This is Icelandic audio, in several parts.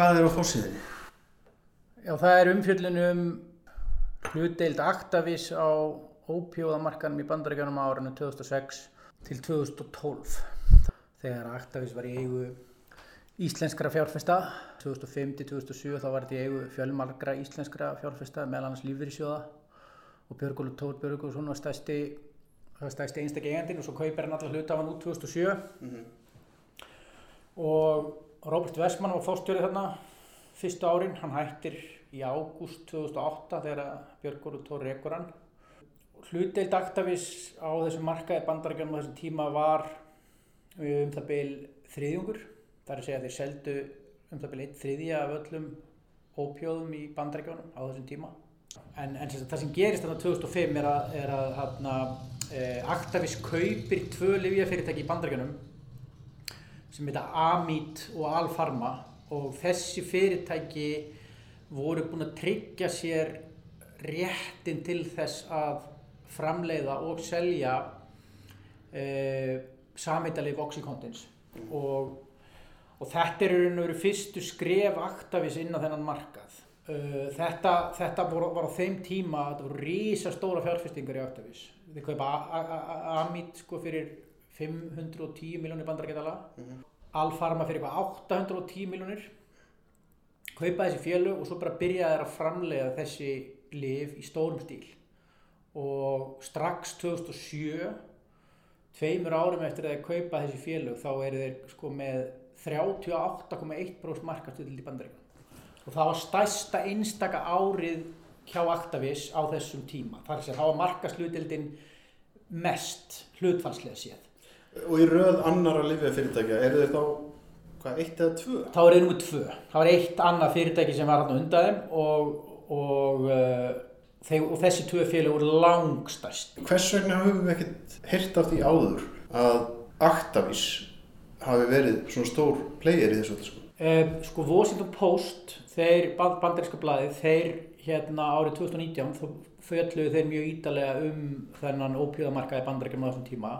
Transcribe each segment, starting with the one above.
hvað er á fórsíðinni? Já, það er umfjöllun um hlutdeild Actavis á ópjóðamarkanum í bandaríkjanum á árinu 2006 til 2012 þegar Actavis var í eigu íslenskra fjárfesta 2005-2007 þá var þetta í eigu fjölmargra íslenskra fjárfesta meðal annars lífyrísjóða og Björgólu Tór Björgólfsson var stæsti, stæsti einstaklega eigandinn og svo kaupir hann allar hluta af hann út 2007 Mhm. og Robert Westman var fórstjórið þarna fyrstu árin, hann hættir í ágúst 2008 þegar Björgólu Tór rekur hann. Hlutdeild Actavis á þessum markaði bandarækjum á þessum tíma var um það byl þriðjungur. Það er að segja að þeir seldu um það byl eitt þriðja af öllum ópjóðum í bandarækjunum á þessum tíma. En, en það sem gerist þarna 2005 er að, er að hana, e, Actavis kaupir tvö livjafyrirtæki í bandarækjunum sem heita Amit og Alpharma og þessi fyrirtæki voru búin að tryggja sér réttin til þess að framleiða og selja uh, samheitalið Oxycontins og, og þetta er raun og veru fyrstu skref Actavis inn á þennan markað. Uh, þetta, þetta voru, var á þeim tíma þetta voru rísa stóra fjárfestingar í Actavis. Þið kaupa Amit sko fyrir 510 miljónir bandarækjadala Mhm. Alfarma fyrir eitthvað 810 miljónir kaupa þessi fjölu og svo bara byrja þeir að framlega þessi lif í stórum stíl. Og strax 2007 tveimur árum eftir að þeir kaupa þessi fjölu þá eru þeir sko með 38,1% markastöðl í bandaríkjum og það var stærsta einstaka árið hjá Actavis á þessum tíma. Þar sem þá var markastlutildin mest hlutfallslega séð Og í röð annara lifið fyrirtækja, eru þeir þá, hvað, eitt eða tvö? þá er það nummið tvö það var eitt annað fyrirtæki sem var hann undan þeim og, og, uh, þeir, og þessi tvö félag voru langstæst Hvers vegna höfum við ekkert heyrt af því áður að Actavis hafi verið svona stór player í þessu öllu sko? sko Washington Post þeir band, bandaríska blaðið þeir hérna árið 2019 þá fölluðu þeir mjög ítalega um þennan ópíðamarkaði bandaríkjum á þessum tíma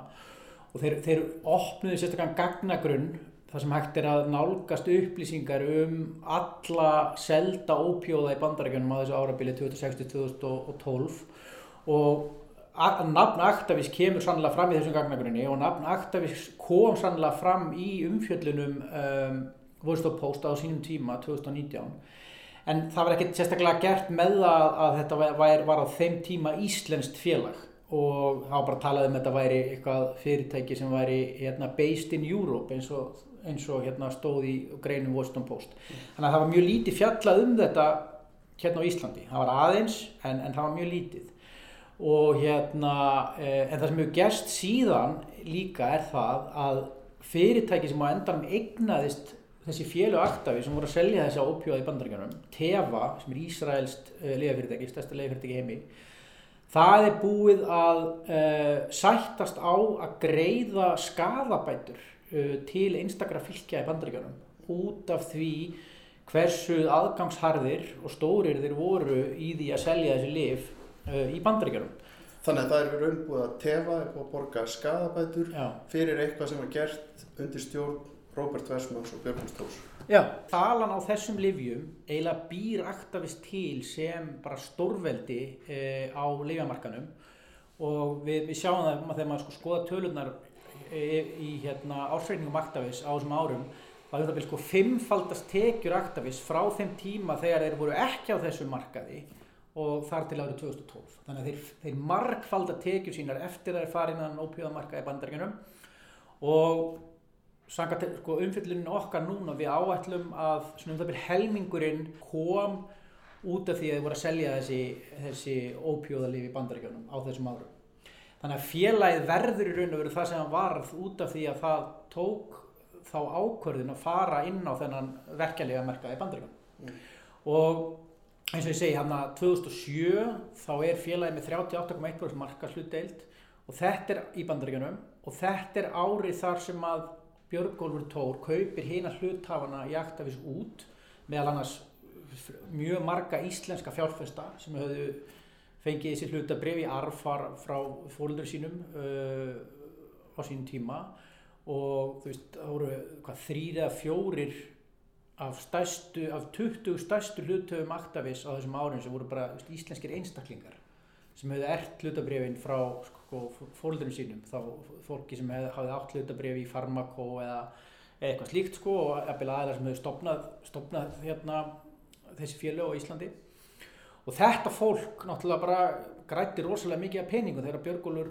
og þeir, þeir opnuðu sérstaklega gagnagrunn þar sem hægt er að nálgast upplýsingar um alla selda ópjóða í bandaríkjunum á þessu árabili 2006-2012 og nafn Actavis kemur sannlega fram í þessum gagnagrunni og nafn Actavis kom sannlega fram í umfjöllunum um, Post á sínum tíma 2019 en það var ekkert sérstaklega gert með það að þetta var, var á þeim tíma íslenskt félag og það var bara talað um að þetta væri eitthvað fyrirtæki sem væri hérna, based in Europe eins og, eins og hérna, stóð í greinum Washington Post. Þannig að það var mjög lítið fjallað um þetta hérna á Íslandi, það var aðeins en, en það var mjög lítið. Og hérna eh, en það sem hefur gerst síðan líka er það að fyrirtæki sem á endanum eignaðist þessi fjölu aktafi sem voru að selja þessi ópjóða í bandaríkjanum Teva, sem er Ísraelst uh, liðafyrirtæki, stærsta liðafyrirtæki í heimi það er búið að uh, sættast á að greiða skadabætur uh, til einstakra fylgja í bandaríkjanum út af því hversu aðgangsharðir og stórir þeir voru í því að selja þessi lif uh, í bandaríkjanum Þannig að það er raun búið að tefa er að borga skadabætur Já. fyrir eitthvað sem var gert undir stjórn Robert Westmans og Björgvins Tórs. Já, talan á þessum livjum eiginlega býr aktavist til sem bara stórveldi e, á livjamarkanum og við, við sjáum það þegar maður sko skoða tölunar e, í hérna, ársreikningum aktavis á þessum árum þá er það sko fimmfaldast tekjur aktavis frá þeim tíma þegar þeir voru ekki á þessum markaði og þar til árið 2012 þannig að þeir, þeir margfalda tekjur sínar eftir að þeir fara innan ópjóðamarkaði bandaríkjunum. Og sko, umfyllunin okkar núna við áætlum að svona um það byrja helmingurinn kom út af því að þið voru að selja þessi, þessi ópjóðalíf í bandaríkjunum á þessum árum. Þannig að félagið verður í raun og veru það sem hann varð út af því að það tók þá ákvörðin að fara inn á þennan verkeflega merkaði í bandaríkjunum. Og eins og ég segi hann að 2007 þá er félagið með 38,1% markaslutdeild og þetta er í bandaríkjunum og þetta er árið þar sem að Björgólfur Tór kaupir hina hluthafana í Aktavís út meðal annars mjög marga íslenska fjárfesta sem höfðu fengið þessi hlutabrif í arfar frá fólundur sínum uh, á sínum tíma. Og þú veist, það voru hvað, þrýr eða fjórir af, stærstu, af 20 stærstu hlutöfum Actavis á þessum árin sem voru bara veist, íslenskir einstaklingar sem hefði ert hlutabrefin frá sko, fólðurum sínum þá fólki sem hef, hafði átt hlutabref í Farmako eða eitthvað slíkt sko og eppil aðeins sem hefur stopnað, stopnað hérna, þessi fjölu á Íslandi og þetta fólk náttúrulega bara grætti rosalega mikið af peningum þegar Björgólfur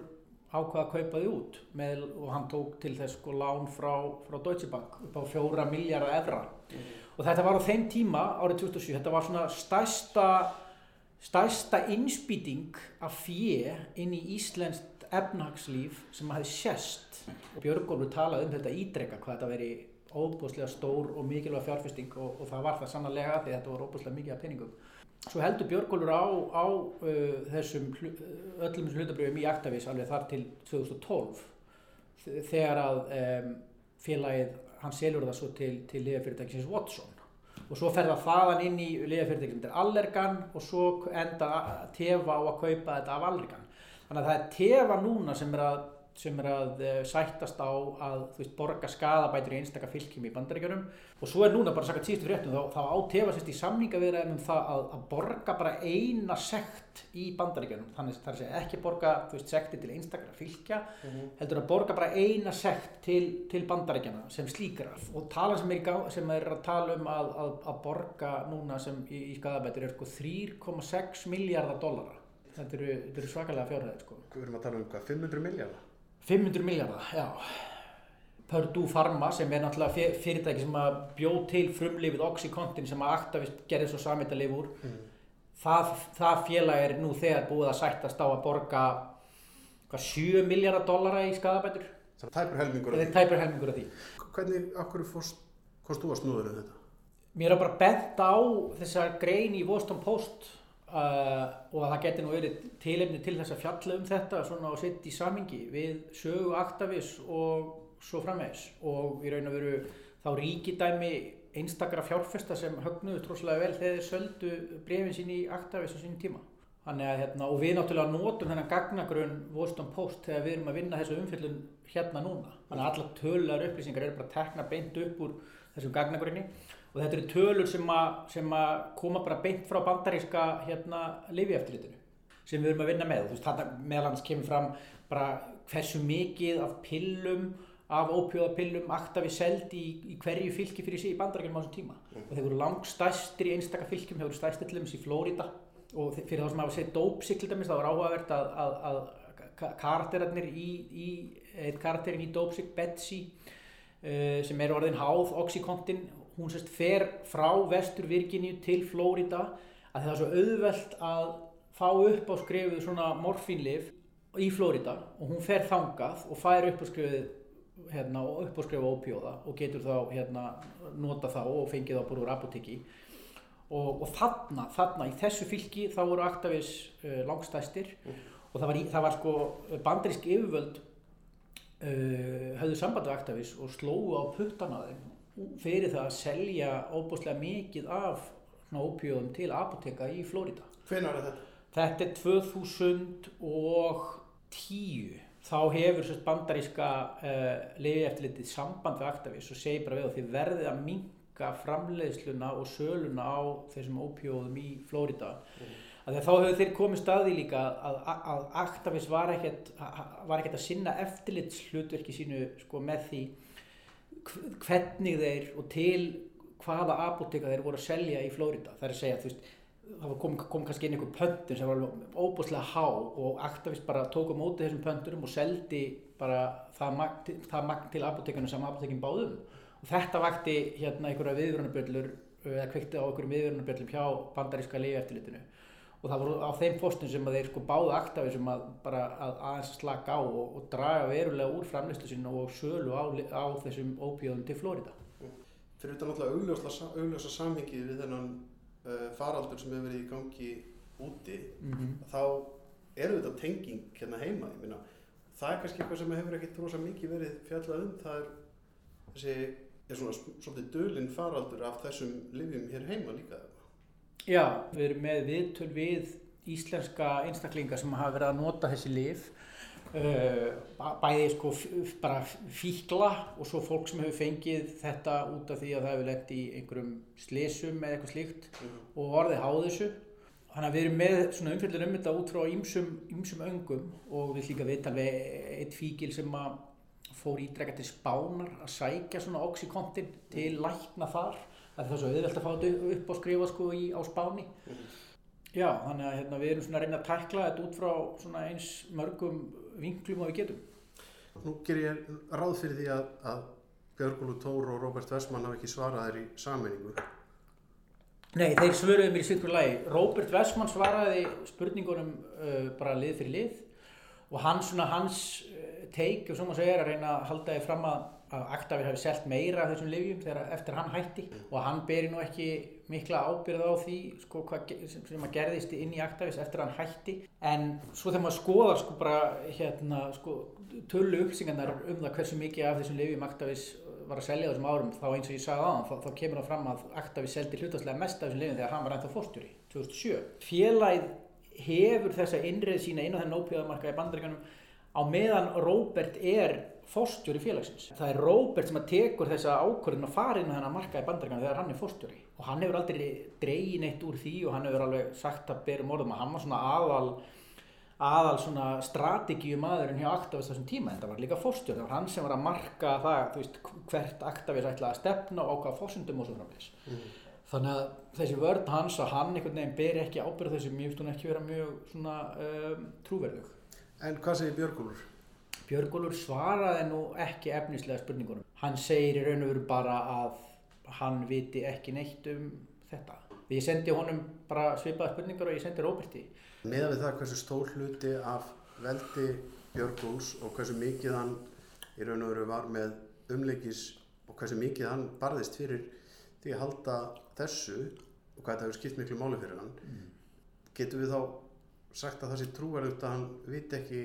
ákvaða að kaupa því út með, og hann tók til þess sko lán frá, frá Deutsche Bank upp á fjóra miljardar evra mm. og þetta var á þeim tíma árið 2007, þetta var svona stærsta stærsta innspýting af fjö inn í Íslenskt efnahagslíf sem hafi sérst og Björgólfur talaði um þetta ídrega hvað þetta veri óbúslega stór og mikilvæg fjárfesting og, og það var það sannlega því þetta voru óbúslega mikið af peningum. Svo heldur Björgólfur á, á uh, þessum hlu, öllum hlutabrjöfum í Actavis alveg þar til 2012 þegar að um, félagið hann selur það svo til, til liðafyrirtækisins Watson og svo fer það þaðan inn í liðafyrirtækisins til Allergan og svo enda tefa á að kaupa þetta af Allergan. Þannig að það er tefa núna sem er að sem er að uh, sættast á að veist, borga skadabætur í einstakar fylgjum í bandaríkjörnum og svo er núna bara sagt síðustu fréttum þá, þá átefa sérst í samningavirðum um það að, að borga bara eina sekt í bandaríkjörnum þannig að það er ekki borga veist, sekti til einstakar fylgja mm -hmm. heldur að borga bara eina sekt til, til bandaríkjana sem slíkra og tala sem er, gá, sem er að tala um að, að, að borga núna sem í, í skadabætur er sko 3,6 miljardar dollara þetta eru, eru svakalega fjárhæðir sko. Við erum að tala um hvað, 500 miljardar? 500 miljardar, já. Purdue Pharma sem er náttúrulega fyrirtæki sem að bjóð til frumlifið Oxycontin sem að Actavis gerði svo samittalif úr. Mm. Það, það félag er nú þegar búið að sættast á að borga hvað, 7 miljardar dollara í skadabætur. Það er tæpur helmingur af því. Það er tæpur helmingur af því. Hvernig, okkur fórst, fórst þú að snúður um þetta? Mér er bara bent á þessar grein í Boston Post Uh, og að það geti nú verið tilefni til þess að fjalla um þetta svona og setja í samingi við sögu Actavis og svo framvegs og við raun að veru þá ríkidæmi einstakara fjárfesta sem högnuðu trúslega vel þegar þeir söldu brefin sín í Actavis á sínum tíma. Að, hérna, og við náttúrulega notum þennan gagnagrun Boston Post þegar við erum að vinna þessu umfyllun hérna núna. Þannig að alla tölulegar upplýsingar eru bara tekna beint upp úr þessum gagnagrunni og þetta eru tölur sem að, sem að koma bara beint frá bandaríska hérna lifieftilitinu sem við erum að vinna með. Þú veist þetta meðlans kemur fram bara hversu mikið af pillum af ópjóðapillum akta við seldi í, í hverju fylki fyrir sig í bandaríkjum á þessum tíma. Mm. og þeir voru langt stærstir í einstakar fylgjum, þeir voru stærstir til dæmis í Flórida og fyrir þá sem hafa sett dópsik til dæmis þá var áhugavert að, að, að karakterarnir í, í eitt karakterin í dópsik, Betsy uh, sem er orðin háð Oxycontin hún sérst fer frá vestur Virginíu til Flórida að það er svo auðvelt að fá upp á skrifuð svona morfínlif í Flórida og hún fer þangað og fær upp á skrifuð hérna, upp á skrifuð ópjóða og getur þá hérna, nota þá og fengið þá bara úr apotekki og, og þarna, þarna í þessu fylki þá voru Actavis uh, langstæstir mm. og það var, í, það var sko bandarísk yfirvöld uh, höfðu samband við Actavis og slóðu á puttana þeim fyrir það að selja óbúslega mikið af ópjóðum til apoteka í Flórida. Hvernig er þetta? Þetta er 2010. Þá hefur sérst bandaríska uh, liði eftirlitið samband við Actavis og segi bara við að þið verðið að minka framleiðsluna og söluna á þessum ópjóðum í Flórida. Mm. Þá hefur þeir komið staði líka að, að Actavis var ekkert að sinna eftirlitslutverki sínu sko, með því hvernig þeir og til hvaða apoteka þeir voru að selja í Flórida. Það er að segja, þú veist, það kom, kom kannski inn einhver pöntur sem var óbúslega há og Actavist bara tók á móti þessum pönturum og seldi bara það magn, það magn til apotekanu sem apotekin báðum. Og þetta vakti hérna einhverja viðvörunarbjöllur, eða kveikti á einhverjum viðvörunarbjöllum hjá bandaríska liði eftirlitinu og það voru á þeim fóstum sem þeir sko báðu aktafið sem að bara að aðeins slaka á og, og draga verulega úr framlistu sín og sölu á, á þessum óbíðum til Flórida. Fyrir þetta náttúrulega augljósa samhengi við þennan uh, faraldur sem hefur verið í gangi úti, mm -hmm. þá eru þetta tenging hérna heima, ég minna, það er kannski eitthvað sem hefur ekkert rosa mikið verið fjallað um, það er þessi, er svona svolítið dölinn faraldur af þessum livjum hér heima líka? Já, við erum með viðtöl við íslenska einstaklingar sem hafa verið að nota þessi lif Uh, bæði sko bara fíkla og svo fólk sem hefur fengið þetta út af því að það hefur lett í einhverjum slesum eða eitthvað slíkt mm. og orðið háð þessu. Þannig að við erum með svona umfjöldur um þetta út frá ýmsum öngum og við líka viðtal við eitt fíkil sem að fór ídrega til spánar að sækja svona oxykontin til lækna þar það er það svo auðvelt að fá þetta upp og skrifa sko í, á spáni mm. Já, þannig að hérna, við erum svona að reyna að tækla þetta út frá svona eins mörgum vinklum að við getum. Nú ger ég ráð fyrir því að, að Björgólu Tór og Róbert Vessmann hafa ekki svarað þér í sammenningu. Nei, þeir svöruði mér í sittur lagi. Róbert Vessmann svaraði spurningunum uh, bara lið fyrir lið og hans, svona, hans teik, ef svo maður segir, að reyna að halda þig fram að að Actavir hafi selgt meira af þessum livjum þegar eftir hann hætti mm. og hann beri nú ekki mikla ábyrð á því sko, hvað, sem, að gerðist inn í Actavis eftir hann hætti en svo þegar maður skoðar sko bara hérna sko tölu upplýsingarnar um það hversu mikið af þessum livjum Actavis var að selja þessum árum þá eins og ég sagði aðan þá, þá kemur það fram að Actavis seldi hlutastlega mest af þessum livjum þegar hann var ennþá fórstjóri 2007. Félagið hefur þessa innreið sína inn á þenn ópíðamarka í bandaríkanum á meðan Róbert er fórstjóri félagsins. Það er Róbert sem að tekur þessa ákvörðin að fara inn á þennan marka í bandaríkana þegar hann er fórstjóri og hann hefur aldrei dreyin eitt úr því og hann hefur alveg sagt að berum orðum að hann var svona aðal aðal svona strategíu maðurinn hjá Actavis þessum tíma en það var líka fórstjóri, það var hann sem var að marka það, þú veist, hvert Actavis ætlaði að stefna og ákvaða fórsundum og svo framvegs. Mm. Þannig að þessi vörd hans að hann einhvern veginn ber ekki ábyrða þessu, mjög stund ekki vera mjög svona um, trúverðug. En hvað segir Björgúlur? Björgúlur svaraði nú ekki efnislega spurningunum. Hann segir í raun og veru bara að hann viti ekki neitt um þetta. Ég sendi honum bara svipaða spurningar og ég sendi Róberti. Meðan við það hversu stór hluti af veldi Björgúls og hversu mikið hann í raun og veru var með umleikis og hversu mikið hann barðist fyrir því að halda þessu og hvað þetta hefur skipt miklu máli fyrir hann, mm. getur við þá sagt að það sé trúverðut að hann viti ekki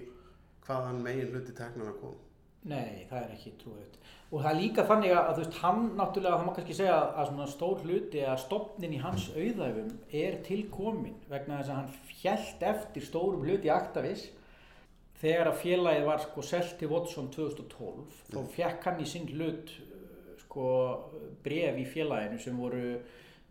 hvaðan megin hluti teknar að koma. Nei, það er ekki trúverðut. Og það er líka þannig að, þú veist, hann náttúrulega, það má kannski segja að svona stór hluti að stopnin í hans auðæfum er tilkomin vegna þess að hann hjælt eftir stórum hluti í Actavis þegar að félagið var sko selt til Watson 2012 mm. þá fekk hann í sinn hlut sko bref í félaginu sem voru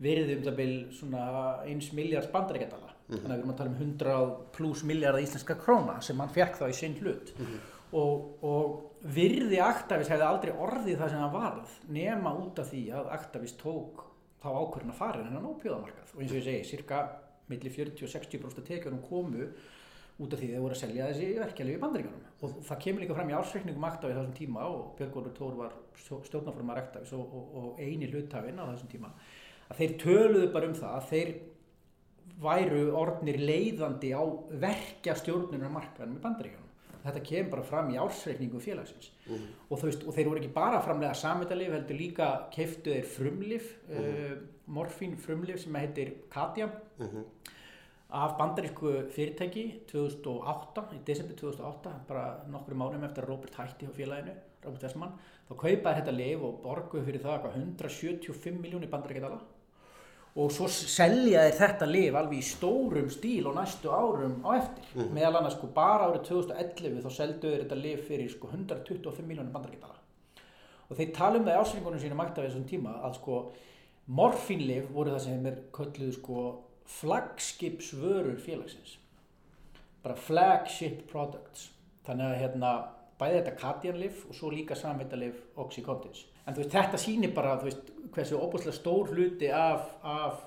verið um það byrj svona eins miljards bandarækjadala mm -hmm. þannig að við erum að tala um 100 pluss miljardar íslenska króna sem hann fekk þá í sinn hlut mm -hmm. og, og virði Actavis hefði aldrei orðið það sem hann varð nema út af því að Actavis tók þá ákvörðin að fara hennan ópjóðamarkað og eins og ég segi, cirka millir 40-60% tekjum komu út af því þau voru að selja þessi verkefni í bandaríkanum og það kemur líka fram í ársreikningum Actavis á þessum tíma og Björg Góður Tór var stjórnarformar Actavis og, og, og eini hluttafinn á þessum tíma að þeir töluðu bara um það að þeir væru orðnir leiðandi á verkja stjórnunar markaðanum í bandaríkjónum. Þetta kemur bara fram í ársreikningu félagsins. Mm og, veist, og þeir voru ekki bara framlega samveitalif, heldur líka keftu þeir frumlif, mm uh, morfín frumlif sem heitir Katja mm -hmm. af bandarísku fyrirtæki 2008, í desember 2008, bara nokkru mánum eftir Robert hætti á félaginu, Robert Westman, þá kaupaði þetta lif og borguði fyrir það 175 miljónir bandaríkjadala og svo selja þeir þetta liv alveg í stórum stíl og næstu árum á eftir. Mm. meðal annars sko bara árið 2011 þá seldu þeir þetta liv fyrir sko 125 miljónir bandarækjadala og þeir tala um það í ásynningunum sínum af þessum tíma að sko morfínliv voru það sem er kölluð sko flagskipsvörur félagsins. Bara flagship products. Þannig að hérna bæði þetta Katianliv og svo líka samveitalif Oxycontins en veist þetta sýnir bara veist hversu óbúslega stór hluti af, af,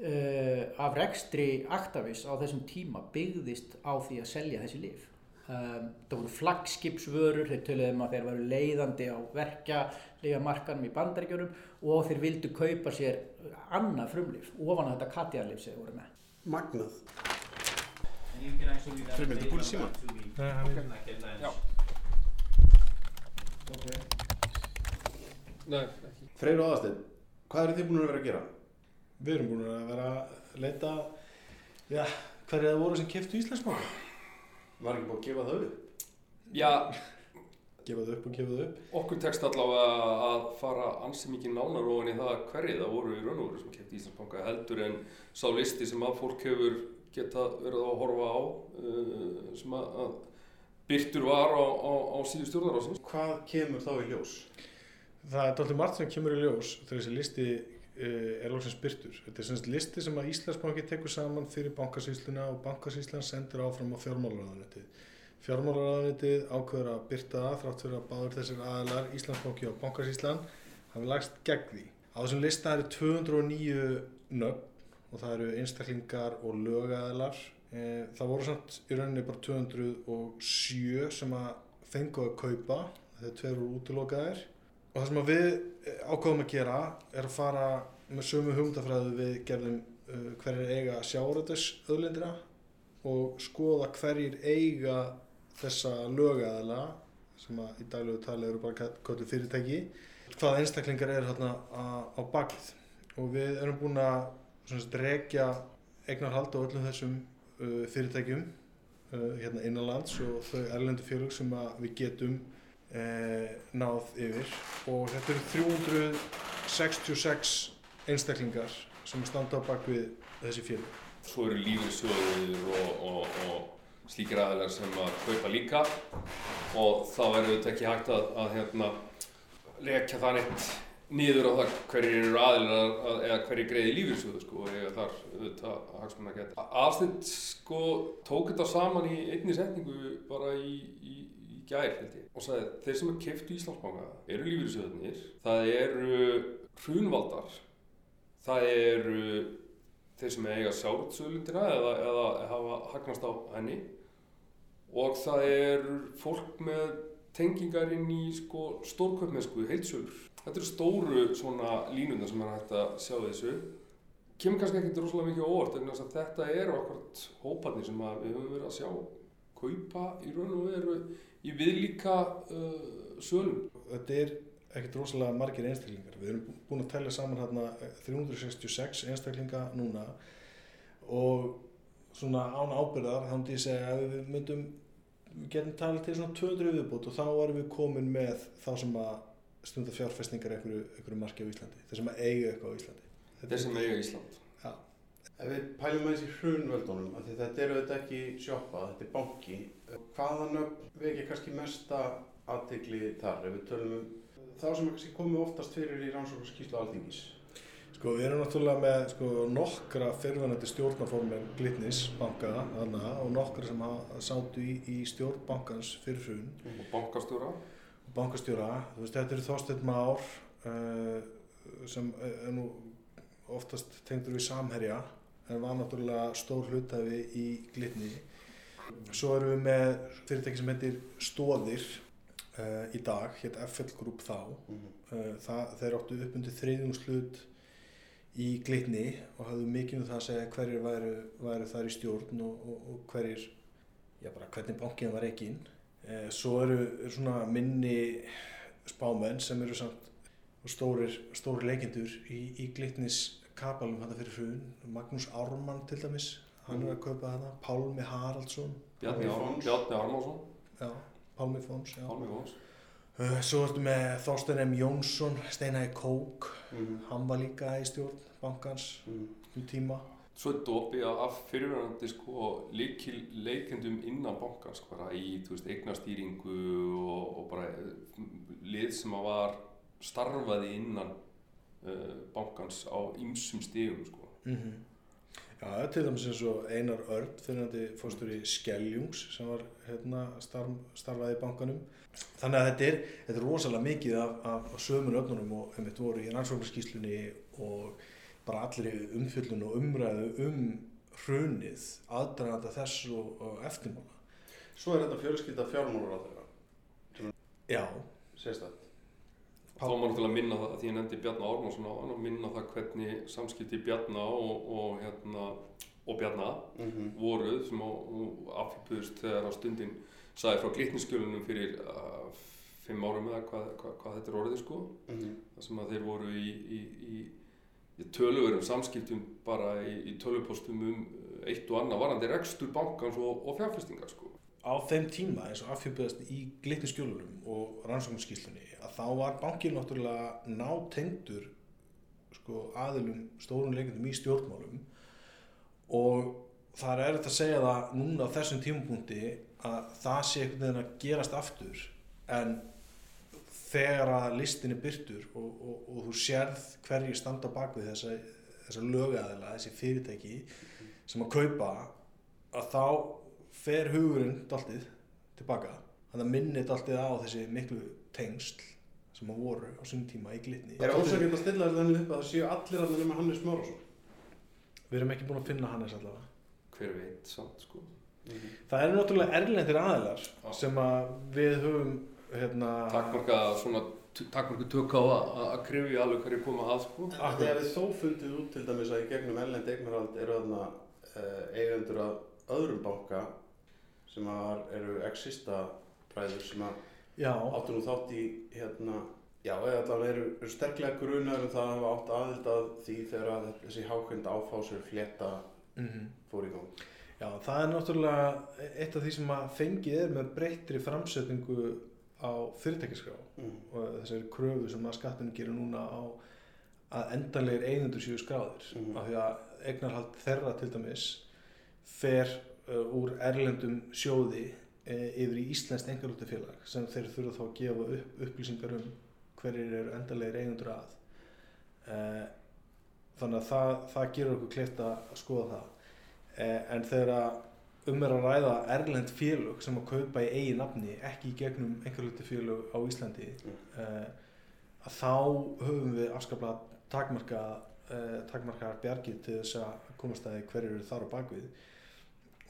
uh, af rekstri Actavis á þessum tíma byggðist á því að selja þessi lif. Um, það voru flagskipsvörur, þeir töluðum um að þeir varu leiðandi á verkja lifamarkanum í bandaríkjörum og þeir vildu kaupa sér annað frumlif ofan að þetta katjarlif sem þeir voru með. Magnað. Frumlif, þú búið síma? Já. Nei, ekki. Freyr og aðastinn, hvað eru þið búin að vera að gera? Við erum búin að vera að leita, já, hverju það voru sem keftu Íslandsmáli? Var ekki búin að gefa það upp? Já. Gefa það upp og gefa það upp. Okkur tekst allavega að fara ansið mikið nánar ofan í það hverju það voru í raun og veru sem keftu Íslandsmáli heldur en sá listi sem að fólk hefur geta verið að horfa á uh, sem að, að byrtur var á, á, á síðu stjórnarásins. Hvað kemur þá í ljós? Það er dálítið margt sem kemur í ljós þegar þessi listi uh, er lóksins byrtur. Þetta er semst listi sem að Íslandsbanki tekur saman fyrir bankasýsluna og bankasýslan sendur áfram á fjármálaráðanetið. Fjármálaráðanetið ákveður að byrta það þrátt fyrir að báður þessir aðilar Íslandsbanki og bankasýslan hafi lagst gegn því. Á þessum lista eru 209 nöfn og það eru einstaklingar og lögaðilar. Eh, Það voru samt í rauninni bara 207 sem að fengu að kaupa þegar tveir voru útilokaðir og það sem við eh, ákváðum að gera er að fara með sömu hugmyndafræðu við gerðum uh, hverjir eiga sjáraðis öðlindina og skoða hverjir eiga þessa lögaðala sem að í daglegu tali eru bara köllu fyrirtæki hvaða einstaklingar er hérna á, bakið. Og við erum búin að rekja eignarhald á öllum þessum uh, fyrirtækjum uh, hérna innanlands og þau erlendu félög sem við getum uh, náð yfir og þetta eru 366 einstaklingar sem standa á bakvið þessi félög. Svo eru lífeyrissjóðir og, og, og slíkir aðilar sem að kaupa líka og þá verður þetta ekki hægt að, að hérna, rekja það neitt niður á það hverjir eru aðilar að, eða hverjir greiði lífeyrissjóðu sko og eiga þar auðvitað hagsmunna að geta. Aðsnitt sko tók þetta saman í einni setningu bara í, í gær held ég og sagði þeir sem er keift í Íslandsbanka eru lífeyrissjóðunir, það eru hrunvaldar, það eru þeir sem eiga sjárutsöðlundina eða, eða hafa hagnast á henni og það er fólk með tengingar inn í sko, stórkaupmennsku, heilsölur. Þetta eru stóru svona línundar sem er hægt að sjá þessu. Kemur kannski ekkert rosalega mikið óvart en þetta eru akkord hóparnir sem við höfum verið að sjá kaupa í raun og veru í viðlíka uh, sölum. Þetta er ekkert rosalega margir einstaklingar. Við erum búin að tella saman hérna 366 einstaklinga núna og svona án ábyrðar þá myndi ég segja að við myndum getum talið til svona 200 viðbútt og þá erum við komin með þá sem að stunda fjárfestingar einhverju, einhverju marki á Íslandi, þeir sem að eiga eitthvað á Íslandi. Þeir sem eiga Ísland. Ef við pælum aðeins í hrunvöldunum, af því þetta eru þetta ekki sjoppa, þetta er banki, hvaða nöfn vekja kannski mesta aðtegli þar, ef við tölum um þá sem er kannski komið oftast fyrir í rannsóknarskíslu alþingis? Sko við erum náttúrulega með sko, nokkra fyrrvænandi stjórnaformen Glitnis banka þarna, og nokkra sem hafa sátu í, í stjórn bankans fyrir hrun Og bankastjóra. og bankastjóra. Þú veist, þetta eru Þorsteinn Már uh, sem er nú oftast tengdur við samherja en var náttúrulega stór hlutafi í Glitni. Svo erum við með fyrirtæki sem heitir Stóðir uh, í dag, hétt FL Group þá. Uh, það, þeir áttu upp undir þriðjungslut í glitni og hafðu mikið um það að segja hverjir væru, væru þar í stjórn og, og, og hverjir, já bara hvernig bankinn var ekki inn. Eh, svo eru, eru svona minni spámenn sem eru samt stórir, stórir leikendur í, í glitnis kapalum þetta fyrir hrun. Magnús Ármann til dæmis, hann er að kaupa þetta. Pálmi Haraldsson, Bjarni, Pálmi Ár- Fons. Bjarni Armarsson. já, Pálmi Fons, já. Pálmi Fons. Eh, Svo ertu með Þorstein M. Jónsson, Steinar Kók, Mm hann var líka í stjórn bankans -hmm. um tíma. Svo er dopi af fyrirverandi sko leikil leikendum innan bankans bara í, þú veist, eignastýringu og, og bara eh, lið sem að var starfaði innan uh, bankans á ýmsum stigum sko. Mm Já, það er til dæmis eins og Einar Örn, fyrirhandi fórstur í Skeljungs sem var hérna, starf, starfaði í bankanum. Þannig að þetta er, þetta er rosalega mikið af, af, af sömur öfnunum og einmitt voru í rannsóknarskíslunni og bara allir í umfjöllun og umræðu um hrunið, aðdraganda þess og, og eftirmála. Svo er þetta fjölskylda fjármálur á þeirra, Já, sérstætt. Þá má náttúrulega minna það, því ég nefndi Bjarni Ármarsson á hann og minna það hvernig samskipti Bjarna og, og, hérna, og Bjarna Mm -hmm. voru sem afhjúpuðust þegar á stundin sagði frá glitniskjölunum fyrir uh, fimm árum eða hvað, hvað, hvað þetta er orðið sko þar sem að þeir voru í, í, í, í töluverum samskiptum bara í, í tölupostum um eitt og annað varandi rekstur bankans og, og fjárfestingar sko. Á þeim tíma eins og afhjúpiðast í glitni skjólunum og rannsóknarskíslunni að þá var bankin náttúrulega nátengdur sko, aðilum stórum leikendum í stjórnmálum. Og það er erfitt að segja það núna á þessum tímapunkti að það sé einhvern veginn að gerast aftur en þegar að listin er byrtur og, og, og þú sérð hverju standa á bakvið þessa, þessa lögaðila, þessi fyrirtæki sem að kaupa að þá fer hugurinn daldið tilbaka þannig að minnið daldið á þessi miklu tengsl sem að voru á sinni tíma í glitni. Er ásakinn að stilla þetta þannig upp að það séu allir að nema Hannes Márásson? við erum ekki búin að finna Hannes allavega. Hver veit samt sko. Það eru náttúrulega erlendir aðilar Já. sem að við höfum hérna, takmarka svona takmarka tök á að að krifja alveg hverju koma að sko. Það hefði þó fundið út til dæmis að í gegnum ellend eignarhald eru þarna uh, eigendur af öðrum banka sem að eru exista præður sem að já, áttu nú þátt í hérna já, eða allavega eru, eru sterklega grunar um það að hafa átt aðild að því þegar að þessi hákvæmd áfásur flétta mm fór í gang já, það er náttúrulega eitt af því sem að fengið er með breyttri framsetningu á fyrirtækiskrá mm. og þessari kröfu sem að skattinu gerir núna á að endanlegir eigendur séu skráðir Mhm. af því að eignarhald þeirra til dæmis fer úr erlendum sjóði uh, yfir í Íslands engarlutafélag sem þeir þurfa þá að gefa upp, upplýsingar um hverjir eru endanlegir eigendur að. Uh, þannig að það, það gerur okkur kleift að skoða það. En þegar um er að ræða erlend félög sem að kaupa í eigin nafni ekki í gegnum einhverjultafélög á Íslandi Mm. að þá höfum við afskaplega takmarka takmarkaðar bjargið til þess að komast að hverju eru þar á bakvið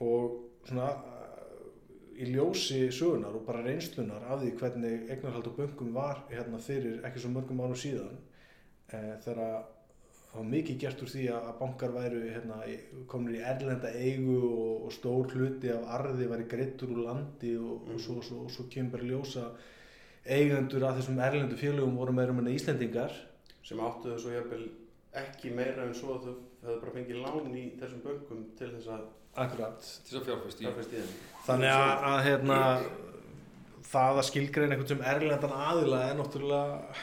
og svona uh, í ljósi sögunar og bara reynslunar af því hvernig eignarhald og böngum var hérna fyrir ekki svo mörgum árum síðan uh, þegar að það var mikið gert úr því að bankar væru hérna, komin í erlenda eigu og, og stór hluti af arði væri greittur úr landi og, og svo, svo, svo kemur ljósa eigendur að þessum erlendu félögum voru meira meina Íslendingar. Sem áttu svo jafnvel ekki meira en svo að þau hefðu bara fengið lán í þessum böngum til þess að akkurat. Til þess að fjárfæst í þeim. Þannig að, að hérna, það að skilgreina einhvern sem erlendan aðila er náttúrulega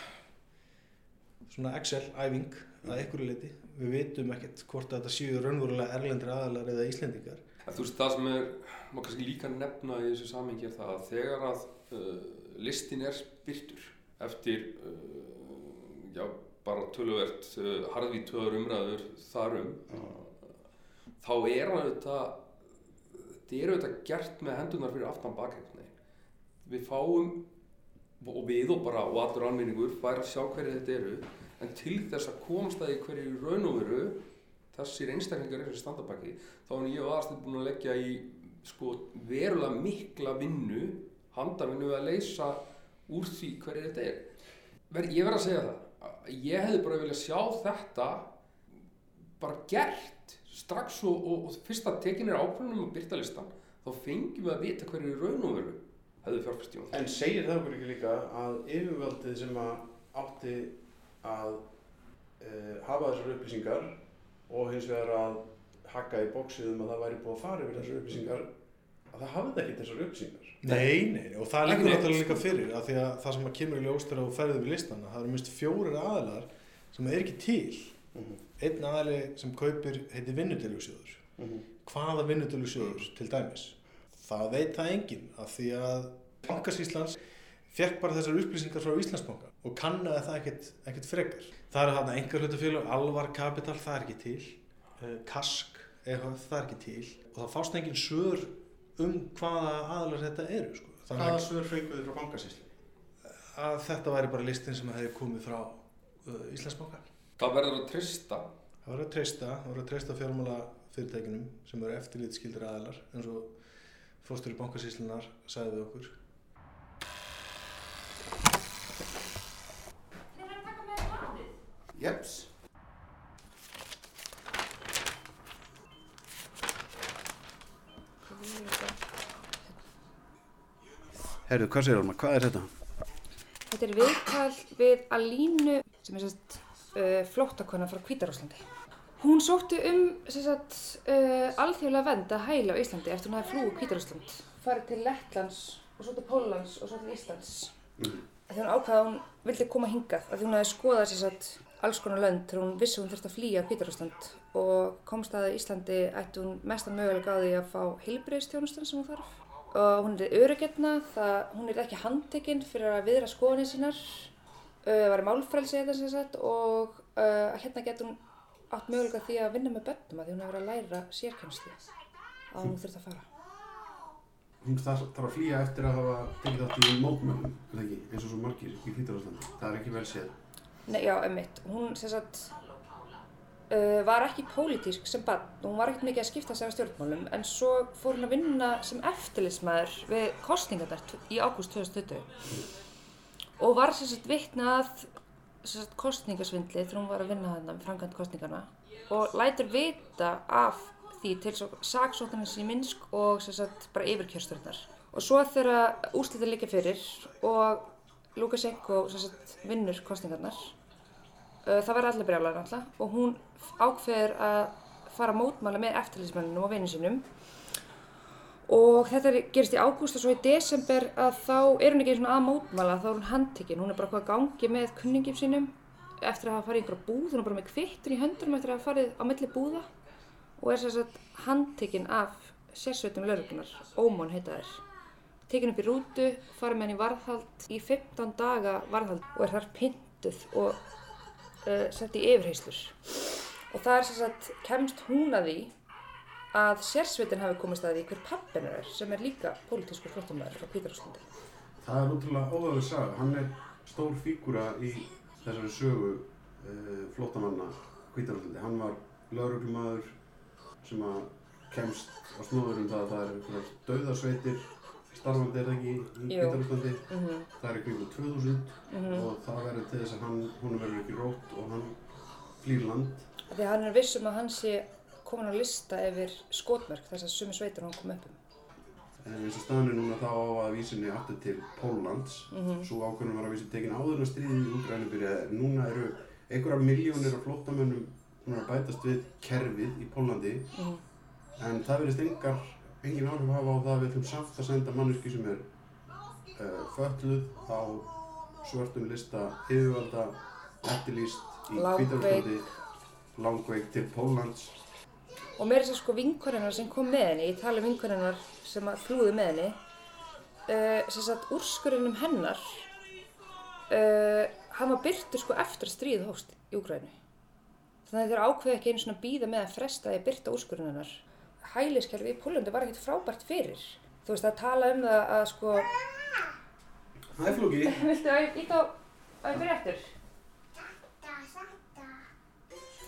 svona Excel-æfing að einhverju leiti við vitum ekkert hvort að þetta séu raunverulega erlendir aðilar eða Íslendingar. En þú veist, það sem er, má kannski líka nefna í þessu samhengi er það að þegar að uh, listin er byrtur eftir, uh, já, bara töluvert uh, harðvítöður umræður þarum, þá er hann auðvitað, þetta er auðvitað gert með hendunar fyrir aftan bakreikni. Við fáum, og við og bara, og allur almenningur, fær að sjá hverju þetta eru, en til þess að komast að því hverju í raun og veru þessir einstaklingar eru sem standa baki þá er ég og aðastur búin að leggja í sko verulega mikla vinnu handavinnu að leysa úr því hverju þetta er. Ég verð að segja það. að ég hefði bara viljað sjá þetta bara gert strax og, og, og fyrst að tekin er ákvörðunum og byrta listan þá fengjum við að vita hverju í raun og veru hefði fjárfæst í honum. En segir það okkur ekki líka að yfirvöldið sem að átti að uh, hafa þessar upplýsingar og hins vegar að hakka í bóksið um að það væri búið að fara yfir þessar upplýsingar að það hafði ekki þessar upplýsingar. Nei, nei, og það neitt. náttúrulega líka fyrir að því að það sem að kemur í ljós þegar þú ferðið við listana það eru minnst fjórir aðilar sem er ekki til. Mm -hmm. einn aðili sem kaupir heitir vinnudelusjóður hvaða vinnudelusjóður til dæmis? Það veit það enginn af því að Bankasíslands fekk bara þessar upplýsingar frá Íslandsbanka og kannaði það ekkert, ekkert frekar. Það eru þarna einhver hlutafélag, Alvar Capital það er ekki til, uh, Kask það er ekki til. Og það fást engin svör um hvaða aðilar þetta eru sko. Hvaða að, svör fenguðu frá bankasýslu? að þetta væri bara listin sem hefði komið frá uh, Íslandsbanka Það verður að trista Það voru að treysta, það voru að treysta fjármála fyrirtækinum sem eru eftirlitskildir aðilar eins og fórstölu bankasýslunar sagði við okkur. Jeps. Herru, hvað segir Alma? Hvað er þetta? Þetta er viðtal við Alínu sem er sérst uh, flóttakona frá Hvítarúslandi. Hún sótti um sérst uh, alþjóðlega vend að hæla á Íslandi eftir hún hafi flúið Hvítarúsland. Farið til Lettlands og svo til Póllands og svo til Íslands. Mm. Þegar hún ákvaða að hún vildi koma hingað af því hún hafi skoðað sérst alls konar lönd þegar hún vissi að hún þurfti að flýja Hvítarúsland og komst að Íslandi ætti hún mestan mögulega á því að fá heilbreyðstjónustan sem hún þarf og hún er öryggjörna, hún er ekki handtekinn fyrir að viðra skoðanir sínar, uh, var í málfrælsi eða sem sagt og uh, hérna getur hún átt mögulega því að vinna með börnum að því hún hefur að læra sérkjæmslu að hún þurft að fara. Hún þarf, að flýja eftir að hafa tekið þátt í ekki, eins og svo margir í Hvítarháslandi. Það er ekki vel séð. Nei, já, emmitt. Hún, sem sagt, uh, var ekki pólitísk sem barn. Hún var ekkert mikið að skipta sér á stjórnmálum, en svo fór hún að vinna sem eftirlismæður við kostningadart í ágúst 2020. Og var sagt vittnað sagt, kostningasvindli þegar hún var að vinna þarna með framkvæmt kostningarna og lætur vita af því til saksóknarins í Minsk og sagt, bara yfirkjörsturnar. Og svo þegar úslítið líka fyrir og Lukashenko sagt, vinnur kostningarnar, það verður allir brjálar náttúrulega og hún ákveður að fara að mótmála með eftirlýsmennunum og vinnu sínum. Og þetta gerist í ágúst og svo í desember að þá er hún ekki svona að mótmala þá er hún handtekinn, hún er bara hvað gangi með kunningjum sínum eftir að hafa farið í einhverja búð, hún er bara með kvittur í höndunum eftir að hafa farið á melli búða og er sérstaklega handtekinn af sérsveitum lauruglunar, Ómón heita þær. Tekinn upp í rútu, farið með henni í varðhald. Í 15 daga varðhald og er þar pinduð og uh, sett í yfirheyslur og það er sérstaklega, kemst hún að því að sérsveitin hafi komist að því hver pappinur er sem er líka pólitískur flottumæður frá Pítarúslandi. Það er útrúlega óðalega saga. Hann er stór fígúra í þessari sögu uh, flottamanna Pítarúslandi. Hann var lauruglumæður sem að kemst á snóður um það að það er einhverjar dauðarsveitir starfandi er ekki í Pítarúslandi. Mm -hmm. Það er einhverjum 2000 mm -hmm. og það verður til þess að hann, hún verður ekki rótt og hann flýr land. Þegar hann er vissum að hann sé komin á lista yfir skotverk þess að sumi sveitur hann kom upp um. En eins og staðinu núna þá á að vísinni aftur til Póllands, mm -hmm. svo ákveðnum var að vísin tekin áður en stríðið í Úgræni byrjaði. Núna eru einhverja miljónir af flottamönnum að bætast við kerfið í Pólandi, -hmm. en það verðist engar, engin áhrif hafa á það að við ætlum samt að senda manneski sem er uh, fölluð á svörtum lista yfirvalda, eftirlýst í Hvítarúslandi, langveik til Póllands. Og mér er þess að sko vinkorinnar sem kom með henni, ég tala um vinkorinnar sem flúði með henni uh, sem sagt úrskurinnum hennar uh, hann var byrtur sko eftir að stríða hóst í Úgrænu þannig að þeir ákveði ekki einu svona býða með að fresta að ég byrta úrskurinnar hæliskerfi í Pólandi var ekkert frábært fyrir þú veist að tala um það að sko Hæ Flóki Viltu að ég ít á að ég byrja eftir?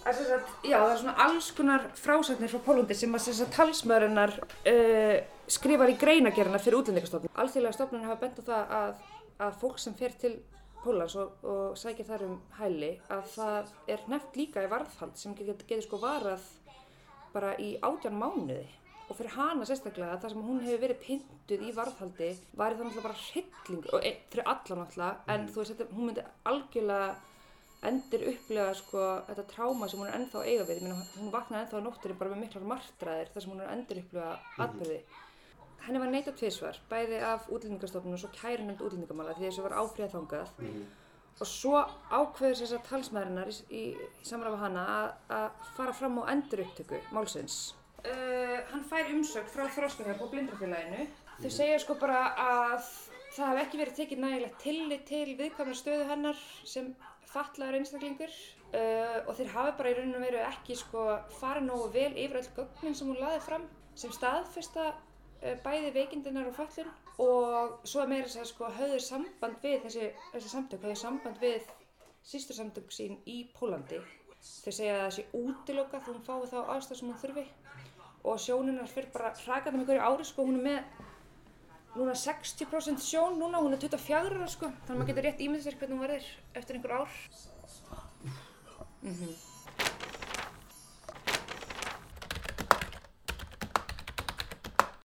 Sagt, já, það er svona alls konar frásætnir frá Pólandi sem að talsmaðurinnar uh, skrifar í greinagerina fyrir útlendingastofnun. Alþjóðlega stofnun hafa bent á það að, að fólk sem fer til Pólans og, og sækir þar um hæli að það er nefnt líka í varðhald sem getur, getur sko varað bara í átjan mánuði. Og fyrir hana sérstaklega það sem hún hefur verið pyntuð í varðhaldi var það náttúrulega bara hrylling og fyrir alla náttúrulega. En þú veist hún myndi algjörlega endur upplega sko þetta tráma sem hún er ennþá eiga við, Minna, hún vaknaði ennþá á nóttunni bara með miklar martraðir þar sem hún er endur upplega atbyrði. Henni var neitað tviðsvar, bæði af útlendingarstofnun og svo kærunend útlendingamála því þessu var áfríða þangað. Mm. Og svo ákveður þess að talsmaðurinnar í, í, í samræfa hana að fara fram á endur upptöku málsins. Uh, hann fær umsökt frá þróskarhjálp og blindrafélaginu. Þau segja sko bara að það hef ekki verið tekið nægilegt tillit til viðkvæmna stöðu hennar sem fatlaður einstaklingur uh, og þeir hafi bara í rauninu veru ekki sko farið nógu vel yfir öll gögnin sem hún laði fram sem staðfesta uh, bæði veikindinnar og fallin og svo meira þess að sko höfður samband við þessi, þessi samtök, höfður samband við sýstursamtök sín í Pólandi. Þeir segja að það sé útilokka þá hún fái þá aðstæð sem hún þurfi og sjónunar fyrir bara hrakað með hverju ári sko hún er með núna 60% sjón núna, hún er 24 sko, þannig að maður getur rétt ímyndið sér hvernig hún verður eftir einhver ár. Mm -hmm.